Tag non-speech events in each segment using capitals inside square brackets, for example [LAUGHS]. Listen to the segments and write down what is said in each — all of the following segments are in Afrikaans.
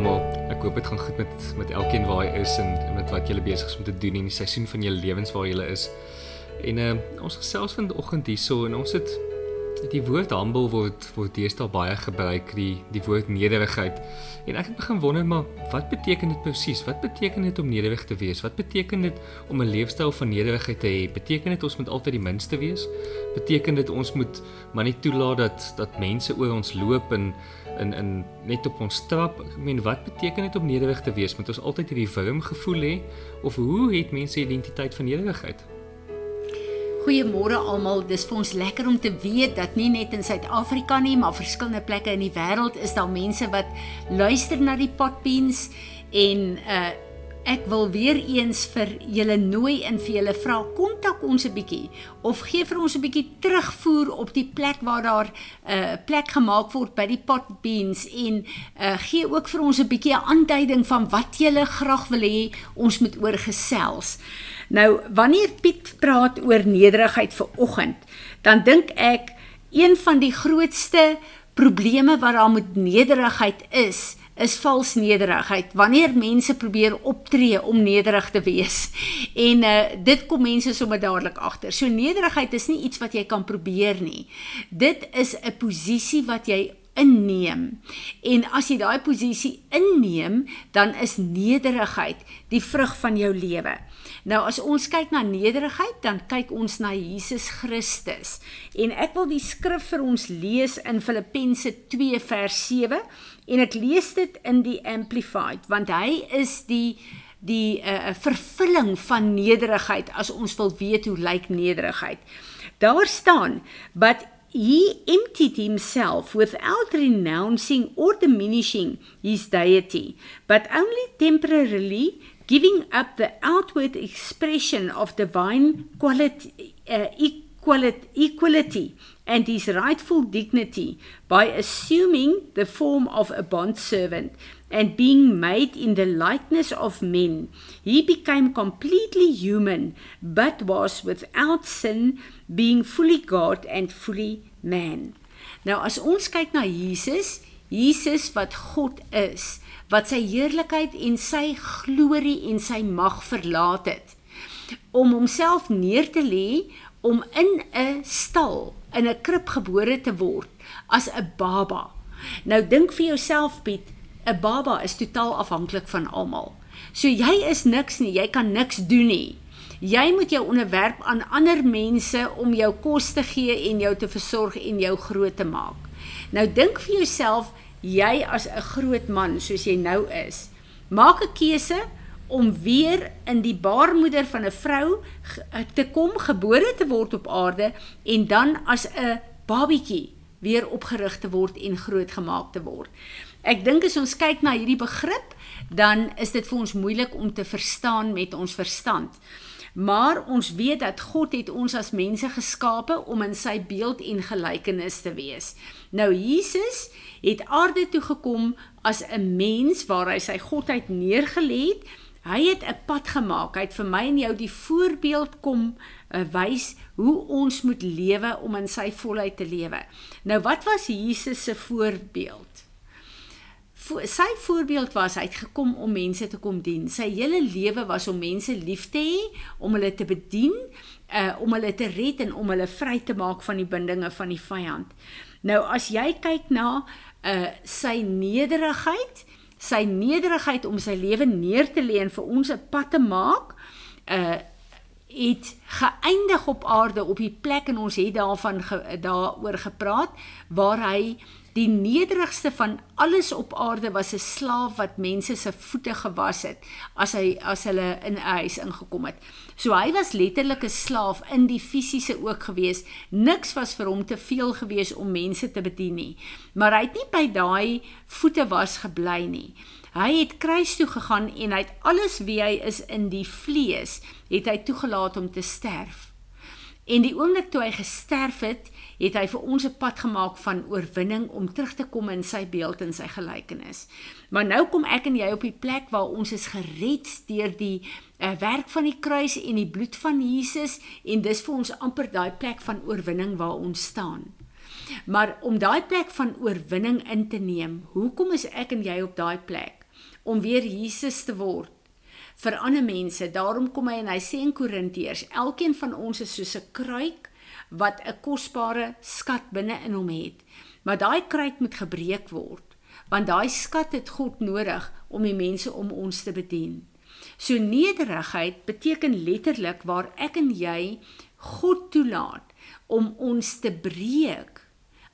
Almal. Ek hoop dit gaan goed met met elkeen waar hy is en met wat julle besig is om te doen in die seisoen van julle lewens waar julle is. En uh ons gesels vanoggend hierso en ons het die woord humble word word deesdae baie gebruik die die woord nederigheid. En ek het begin wonder maar wat beteken dit presies wat beteken dit om nederig te wees? Wat beteken dit om 'n leefstyl van nederigheid te hê beteken dit ons moet altyd die minste wees? Beteken dit ons moet maar nie toelaat dat dat mense oor ons loop en in in net op ons trap? Ek meen wat beteken dit om nederig te wees? Moet ons altyd hierdie wurm gevoel hê of hoe het mense identiteit van nederigheid Goeiemôre almal. Dis vir ons lekker om te weet dat nie net in Suid-Afrika nie, maar verskillende plekke in die wêreld is daar mense wat luister na die potbeans en uh ek wil weer eens vir julle nooi en vir julle vra kontak ons 'n bietjie of gee vir ons 'n bietjie terugvoer op die plek waar daar 'n uh, plek gemaak word by die potbeans en uh gee ook vir ons 'n bietjie 'n aanduiding van wat julle graag wil hê ons moet oor gesels. Nou, wanneer Piet praat oor nederigheid vir oggend, dan dink ek een van die grootste probleme wat daar met nederigheid is, is vals nederigheid. Wanneer mense probeer optree om nederig te wees [LAUGHS] en uh, dit kom mense sommer dadelik agter. So nederigheid is nie iets wat jy kan probeer nie. Dit is 'n posisie wat jy inneem. En as jy daai posisie inneem, dan is nederigheid die vrug van jou lewe. Nou as ons kyk na nederigheid, dan kyk ons na Jesus Christus. En ek wil die skrif vir ons lees in Filippense 2 vers 7 en ek lees dit in die amplified want hy is die die uh, vervulling van nederigheid as ons wil weet hoe lyk nederigheid. Daar staan but he emptied himself without renouncing or diminishing his deity, but only temporarily giving up the outward expression of divine quality, uh, equality, equality and his rightful dignity by assuming the form of a bondservant and being made in the likeness of men. He became completely human, but was without sin, being fully God and fully man. Nou as ons kyk na Jesus, Jesus wat God is, wat sy heerlikheid en sy glorie en sy mag verlaat het om homself neer te lê om in 'n stal in 'n krib gebore te word as 'n baba. Nou dink vir jouself Piet, 'n baba is totaal afhanklik van almal. So jy is niks nie, jy kan niks doen nie. Jy moet jou onderwerp aan ander mense om jou kos te gee en jou te versorg en jou groot te maak. Nou dink vir jouself, jy as 'n groot man soos jy nou is, maak 'n keuse om weer in die baarmoeder van 'n vrou te kom, gebore te word op aarde en dan as 'n babietjie weer opgerig te word en grootgemaak te word. Ek dink as ons kyk na hierdie begrip, dan is dit vir ons moeilik om te verstaan met ons verstand. Maar ons weet dat God het ons as mense geskape om in sy beeld en gelykenis te wees. Nou Jesus het aarde toe gekom as 'n mens waar hy sy godheid neergelê het Hy het 'n pad gemaak. Hy het vir my en jou die voorbeeld kom uh, wys hoe ons moet lewe om in sy volheid te lewe. Nou wat was Jesus se voorbeeld? Vo sy voorbeeld was hy het gekom om mense te kom dien. Sy hele lewe was om mense lief te hê, om hulle te bedien, uh om hulle te red en om hulle vry te maak van die bindinge van die vyand. Nou as jy kyk na uh sy nederigheid, sy nederigheid om sy lewe neer te lê en vir ons 'n pad te maak uh het geëindig op aarde op die plek en ons het daarvan ge, daaroor gepraat waar hy die nederigste van alles op aarde was 'n slaaf wat mense se voete gewas het as hy as hulle in 'n huis ingekom het. So hy was letterlik 'n slaaf in die fisiese ook gewees. Niks was vir hom te veel gewees om mense te bedien nie. Maar hy het nie by daai voete was gebly nie. Hy het kruis toe gegaan en hy het alles wie hy is in die vlees, het hy toegelaat om te sterf. En die oomblik toe hy gesterf het, het hy vir ons 'n pad gemaak van oorwinning om terug te kom in sy beeld en sy gelykenis. Maar nou kom ek en jy op die plek waar ons is gered deur die uh, werk van die kruis en die bloed van Jesus en dis vir ons amper daai plek van oorwinning waar ons staan. Maar om daai plek van oorwinning in te neem, hoekom is ek en jy op daai plek? Om weer Jesus te word vir ander mense. Daarom kom hy en hy sê in Korintiërs, elkeen van ons is soos 'n kruik wat 'n kosbare skat binne in hom het. Maar daai kruik moet gebreek word, want daai skat het God nodig om die mense om ons te bedien. So nederigheid beteken letterlik waar ek en jy God toelaat om ons te breek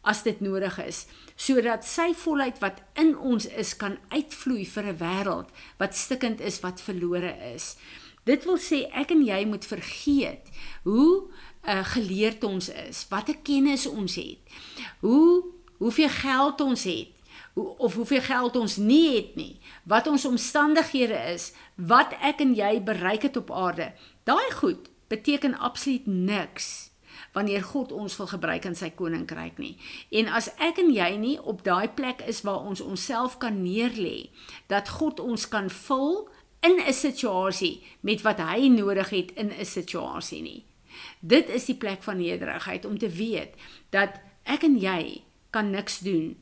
as dit nodig is sodat sy volheid wat in ons is kan uitvloei vir 'n wêreld wat stikkend is wat verlore is. Dit wil sê ek en jy moet vergeet hoe uh, geleerd ons is, watter kennis ons het. Hoe hoeveel geld ons het of hoeveel geld ons nie het nie, wat ons omstandighede is, wat ek en jy bereik het op aarde. Daai goed beteken absoluut niks wanneer God ons wil gebruik in sy koninkryk nie. En as ek en jy nie op daai plek is waar ons onsself kan neerlê dat God ons kan vul in 'n situasie met wat hy nodig het in 'n situasie nie. Dit is die plek van nederigheid om te weet dat ek en jy kan niks doen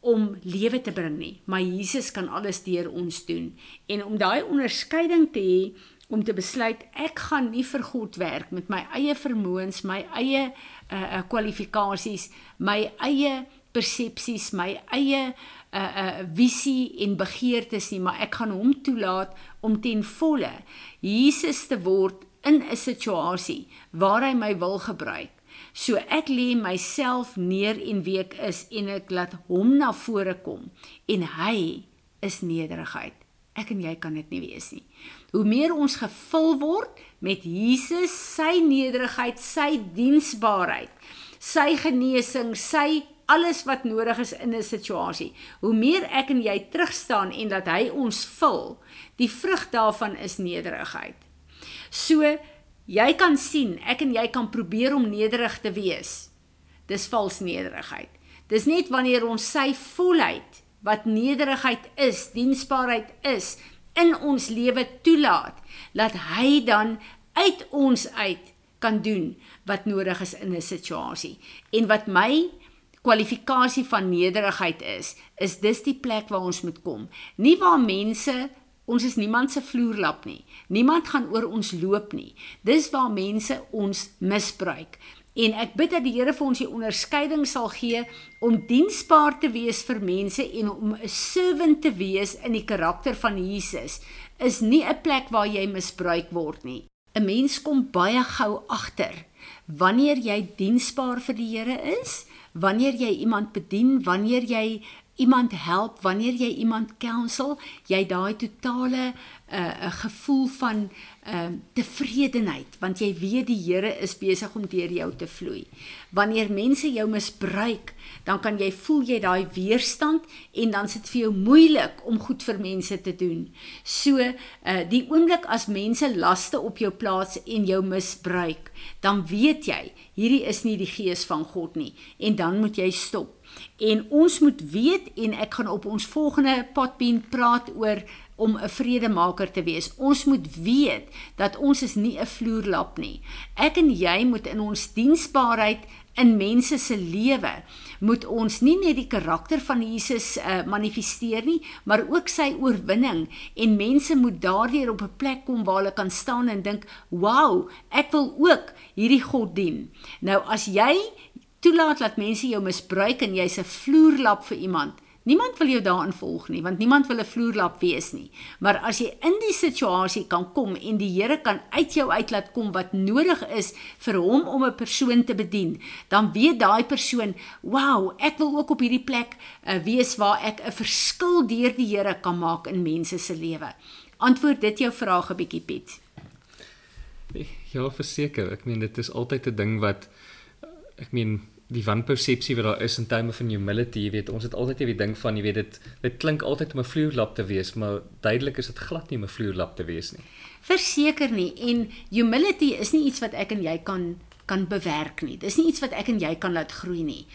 om lewe te bring nie, maar Jesus kan alles deur ons doen. En om daai onderskeiding te hê om te besluit ek gaan nie vir God werk met my eie vermoëns, my eie uh kwalifikasies, my eie persepsies, my eie uh uh visie en begeertes nie, maar ek gaan hom toelaat om ten volle Jesus te word in 'n situasie waar hy my wil gebruik. So ek lê myself neer en wie ek is en ek laat hom na vore kom en hy is nederigheid. Ek en jy kan dit nie wees nie. Hoe meer ons gevul word met Jesus, sy nederigheid, sy diensbaarheid, sy genesing, sy alles wat nodig is in 'n situasie. Hoe meer ek en jy terugstaan en dat hy ons vul, die vrug daarvan is nederigheid. So jy kan sien, ek en jy kan probeer om nederig te wees. Dis vals nederigheid. Dis net wanneer ons sy volheid wat nederigheid is, diensbaarheid is in ons lewe toelaat, laat hy dan uit ons uit kan doen wat nodig is in 'n situasie. En wat my kwalifikasie van nederigheid is, is dis die plek waar ons moet kom. Nie waar mense ons is niemand se vloerlap nie. Niemand gaan oor ons loop nie. Dis waar mense ons misbruik. En ek bid dat die Here vir ons die onderskeiding sal gee om diensbaar te wees vir mense en om 'n servant te wees in die karakter van Jesus is nie 'n plek waar jy misbruik word nie. 'n Mens kom baie gou agter wanneer jy diensbaar vir die Here is, wanneer jy iemand bedien, wanneer jy iemand help, wanneer jy iemand counsel, jy daai totale 'n uh, gevoel van ehm uh, tevredenheid want jy weet die Here is besig om deur jou te vloei. Wanneer mense jou misbruik, dan kan jy voel jy daai weerstand en dan sit vir jou moeilik om goed vir mense te doen. So uh die oomblik as mense laste op jou plaas en jou misbruik, dan weet jy hierdie is nie die gees van God nie en dan moet jy stop. En ons moet weet en ek gaan op ons volgende potbeen praat oor om 'n vredemaker te wees. Ons moet weet dat ons is nie 'n vloerlap nie. Ek en jy moet in ons diensbaarheid in mense se lewe moet ons nie net die karakter van Jesus uh, manifesteer nie, maar ook sy oorwinning en mense moet daardeur op 'n plek kom waar hulle kan staan en dink, "Wow, ek wil ook hierdie God dien." Nou as jy toelaat dat mense jou misbruik en jy's 'n vloerlap vir iemand, Niemand wil jou daarin volg nie, want niemand wil 'n vloerlap wees nie. Maar as jy in die situasie kan kom en die Here kan uit jou uitlaat kom wat nodig is vir hom om 'n persoon te bedien, dan weet daai persoon, "Wow, ek wil ook op hierdie plek uh, wees waar ek 'n verskil deur die Here kan maak in mense se lewe." Antwoord dit jou vraag 'n bietjie Piet. Ja, verseker. Ek meen dit is altyd 'n ding wat ek meen die wanpersepsie wat daar is in terme van humility, jy weet, ons het altyd hierdie ding van jy weet dit dit klink altyd om 'n vloerlap te wees, maar duidelik is dit glad nie om 'n vloerlap te wees nie. Verseker nie en humility is nie iets wat ek en jy kan kan bewerk nie. Dis nie iets wat ek en jy kan laat groei nie.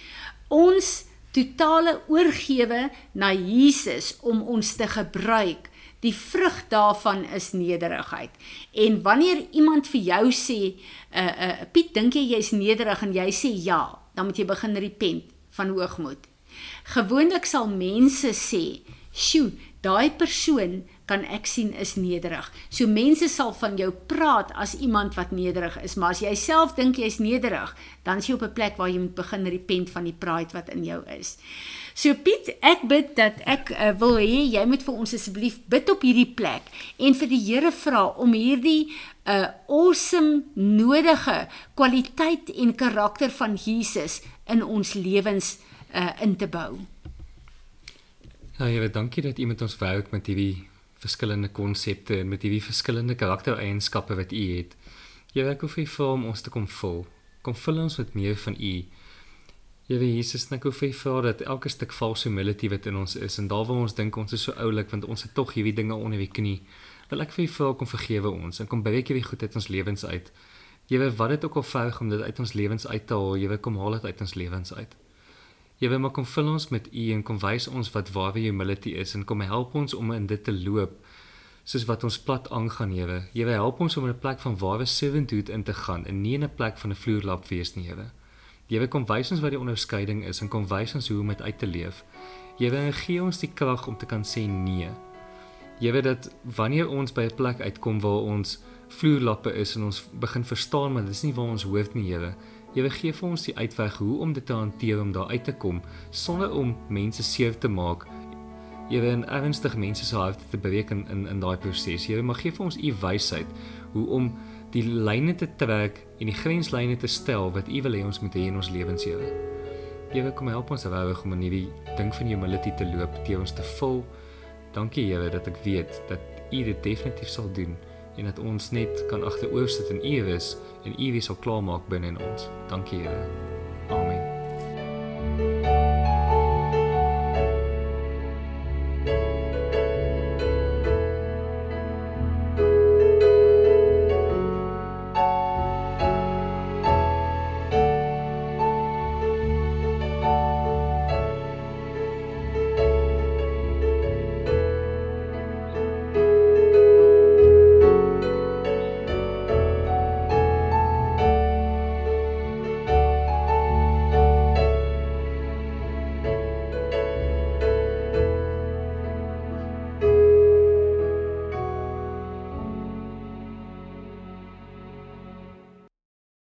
Ons totale oorgewe na Jesus om ons te gebruik Die vrug daarvan is nederigheid. En wanneer iemand vir jou sê, uh uh Piet, dink jy jy's nederig en jy sê ja, dan moet jy begin repent van hoogmoed. Gewoonlik sal mense sê, "Sjoe, daai persoon kan ek sien is nederig." So mense sal van jou praat as iemand wat nederig is, maar as jy self dink jy's nederig, dan is jy op 'n plek waar jy moet begin repent van die pride wat in jou is. So Piet, ek bid dat ek uh, wil hê jy moet vir ons asseblief bid op hierdie plek en vir die Here vra om hierdie 'n uh, awesome nodige kwaliteit en karakter van Jesus in ons lewens uh, in te bou. Ja, Here, dankie dat met ons werk met hierdie verskillende konsepte en met hierdie verskillende karaktereienskappe wat U het. Here, ek hoef U vir ons te kom vul. Kom vul ons met meer van U. Here Jesus, ek hoef U vra dat elke stuk false humility wat in ons is en daar waar ons dink ons is so oulik want ons het tog hierdie dinge onder die knie, wil ek vir U vra kom vergewe ons en kom breek hierdie goed uit ons lewens uit. Here, wat dit ook al verg om dit uit ons lewens uit te haal, Here, kom haal dit uit ons lewens uit. Jewe maar kom vul ons met U en kom wys ons wat ware humility is en kom help ons om in dit te loop soos wat ons plat aangaan Jewe. Jewe help ons om in 'n plek van ware servanthood in te gaan en nie in 'n plek van 'n vloerlap wees nie Jewe. Jewe kom wys ons wat die onderskeiding is en kom wys ons hoe om dit uit te leef. Jewe gee ons die krag om te kan sê nee. Jewe dat wanneer ons by 'n plek uitkom waar ons vloerlappe is en ons begin verstaan maar dis nie waar ons hoort nie Jewe Jy gee vir ons die uitweg hoe om dit te hanteer om daar uit te kom sonder om mense seer te maak. Jy weet ernstig mense se harte te breek in in, in daai proses. Jy mag gee vir ons u wysheid hoe om die lyne te trek en die grenslyne te stel wat u wil hê ons moet hê in ons lewens, Here. Jy kom help ons regtig om in hierdie ding van humility te loop, te ons te vul. Dankie Here dat ek weet dat u dit definitief sal doen en dat ons net kan agteroor sit en U is en U wie sal klaarmaak binne in ons. Dankie Here.